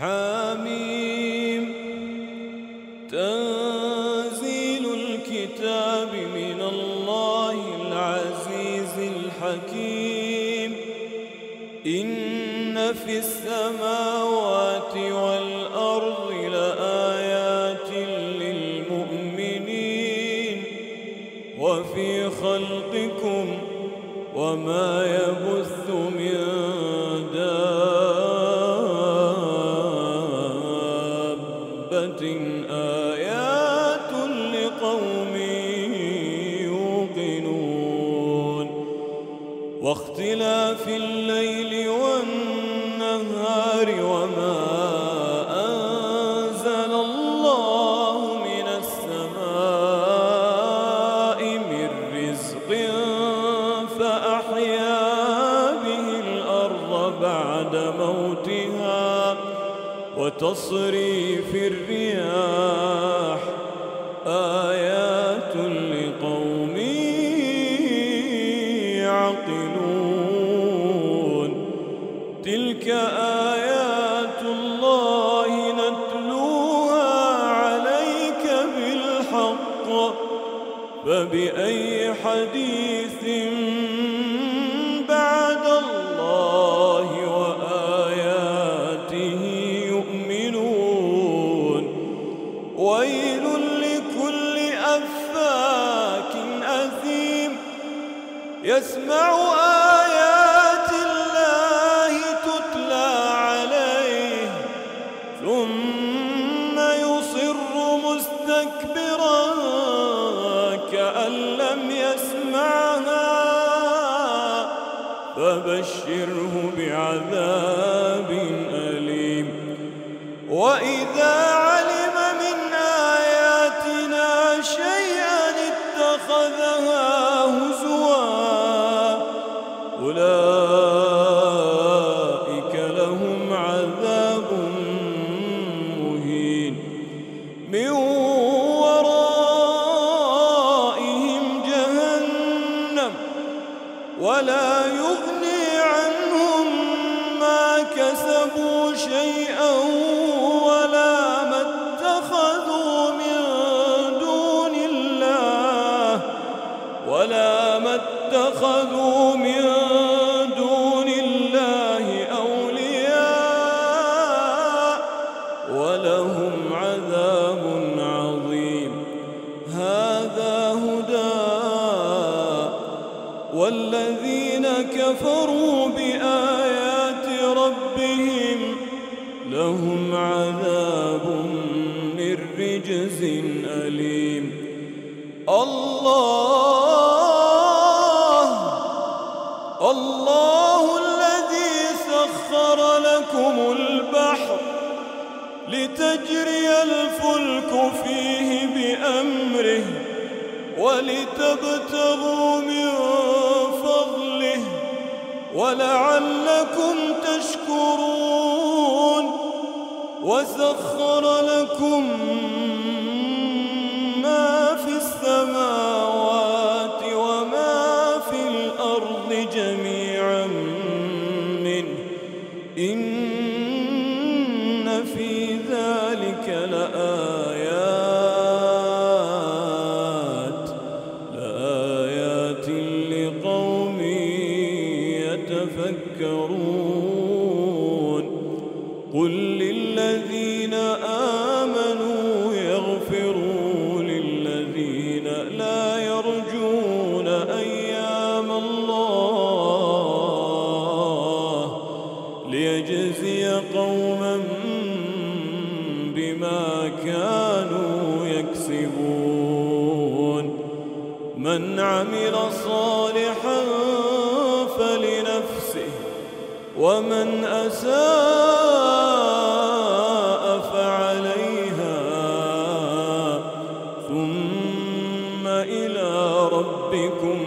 حميم. تنزيل الكتاب من الله العزيز الحكيم. إن في السماوات والأرض فأحيا به الأرض بعد موتها وتصريف الرياح فبأي حديث بعد الله وآياته يؤمنون. ويل لكل أفاك أثيم. يسمع آيات الله تتلى عليه. ثم يصر مستكبرا. فبشره بعذاب أليم. وإذا لتجري الفلك فيه بأمره ولتبتغوا من فضله ولعلكم تشكرون وسخر لكم ما في السماوات وما في الأرض جميعا منه إن من عمل صالحا فلنفسه ومن أساء فعليها ثم إلى ربكم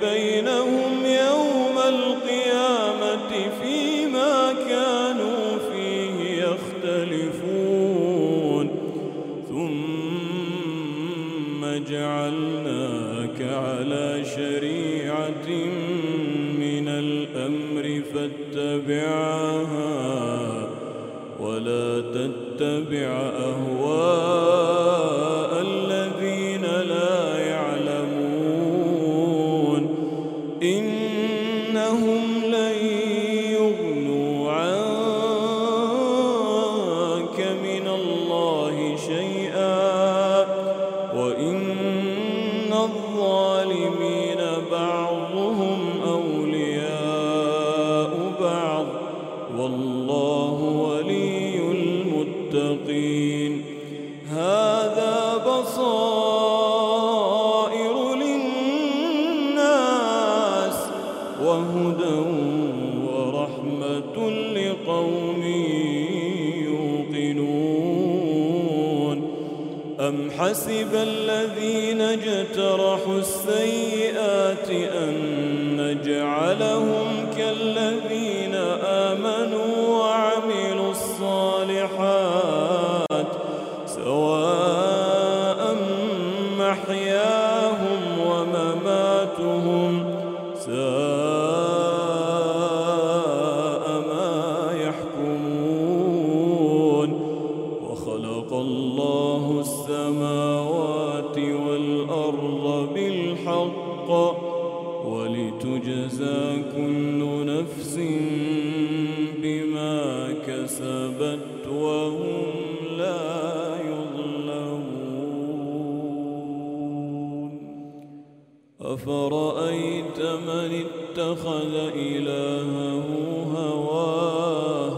بين حسب الذين كسبت وهم لا يظلمون. أفرأيت من اتخذ إلهه هواه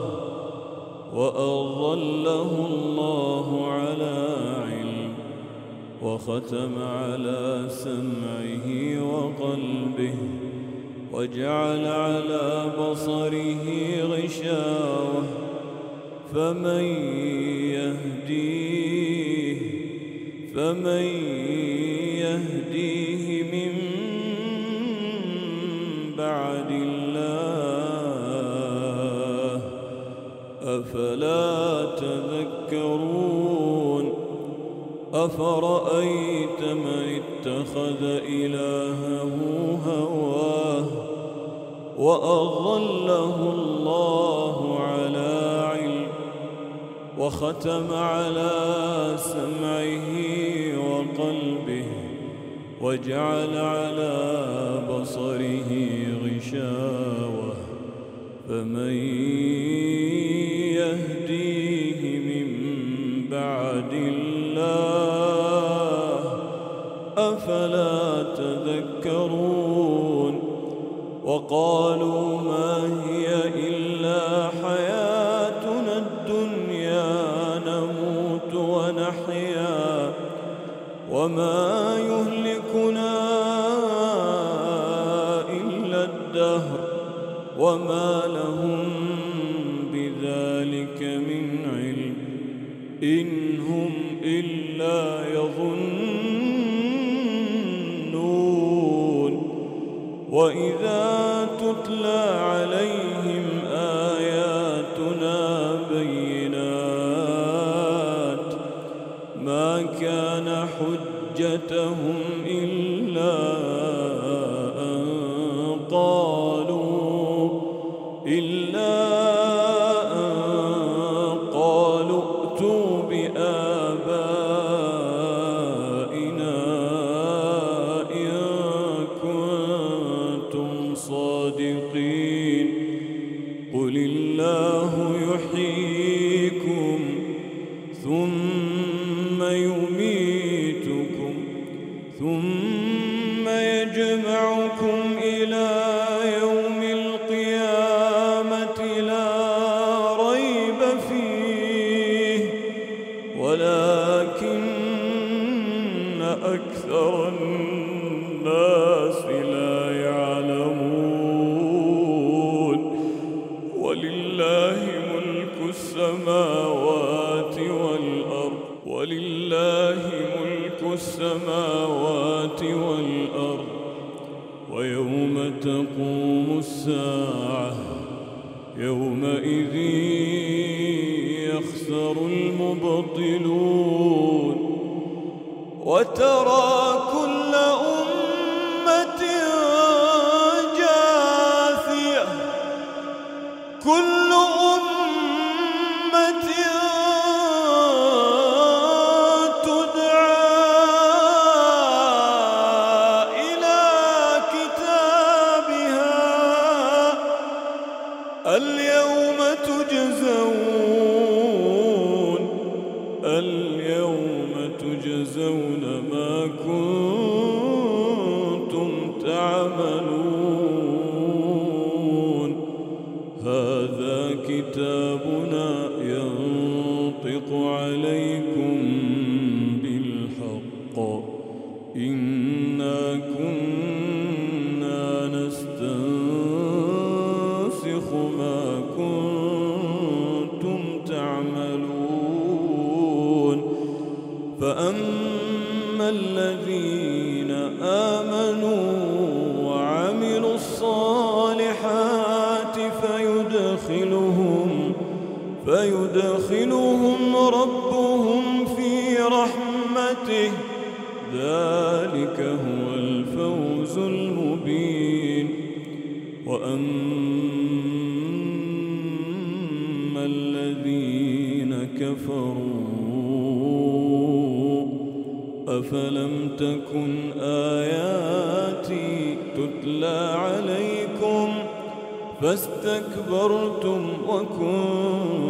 وأضله الله على علم وختم على سمعه وقلبه وجعل على بصره غشاوة فمن يهديه فمن يهديه من بعد الله. أفلا تذكرون؟ أفرأيت من اتخذ إلهه هواه وأضله الله علم وختم على سمعه وقلبه وجعل على بصره غشاوة. فمن يهديه من بعد الله أفلا تذكرون؟ وقالوا ما هي إلا وما يهلكنا إلا الدهر وما لهم بذلك من علم إن هم إلا يظنون وإذا تتلى عليهم تقوم الساعة يومئذ يخسر المبطلون وترى إنا كنا نستنسخ ما كنتم تعملون فأما الذين آمنوا وعملوا الصالحات فيدخلهم فيدخلهم ربهم في رحمته ذلك هو الفوز المبين. وأما الذين كفروا أفلم تكن آياتي تتلى عليكم فاستكبرتم وكنتم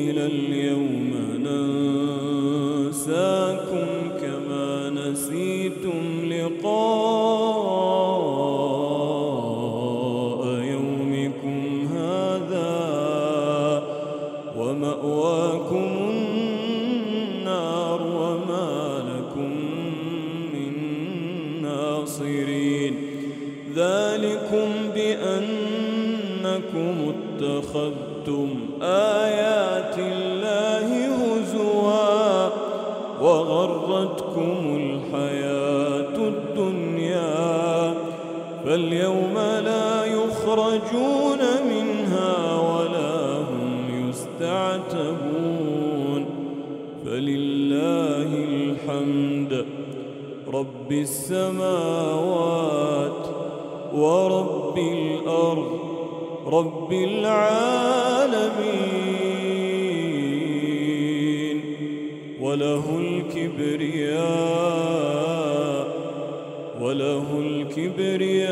وغرتكم الحياة الدنيا فاليوم لا يخرجون منها ولا هم يستعتبون. فلله الحمد رب السماوات ورب الأرض رب العالمين. وله الكبرياء وله الكبرياء.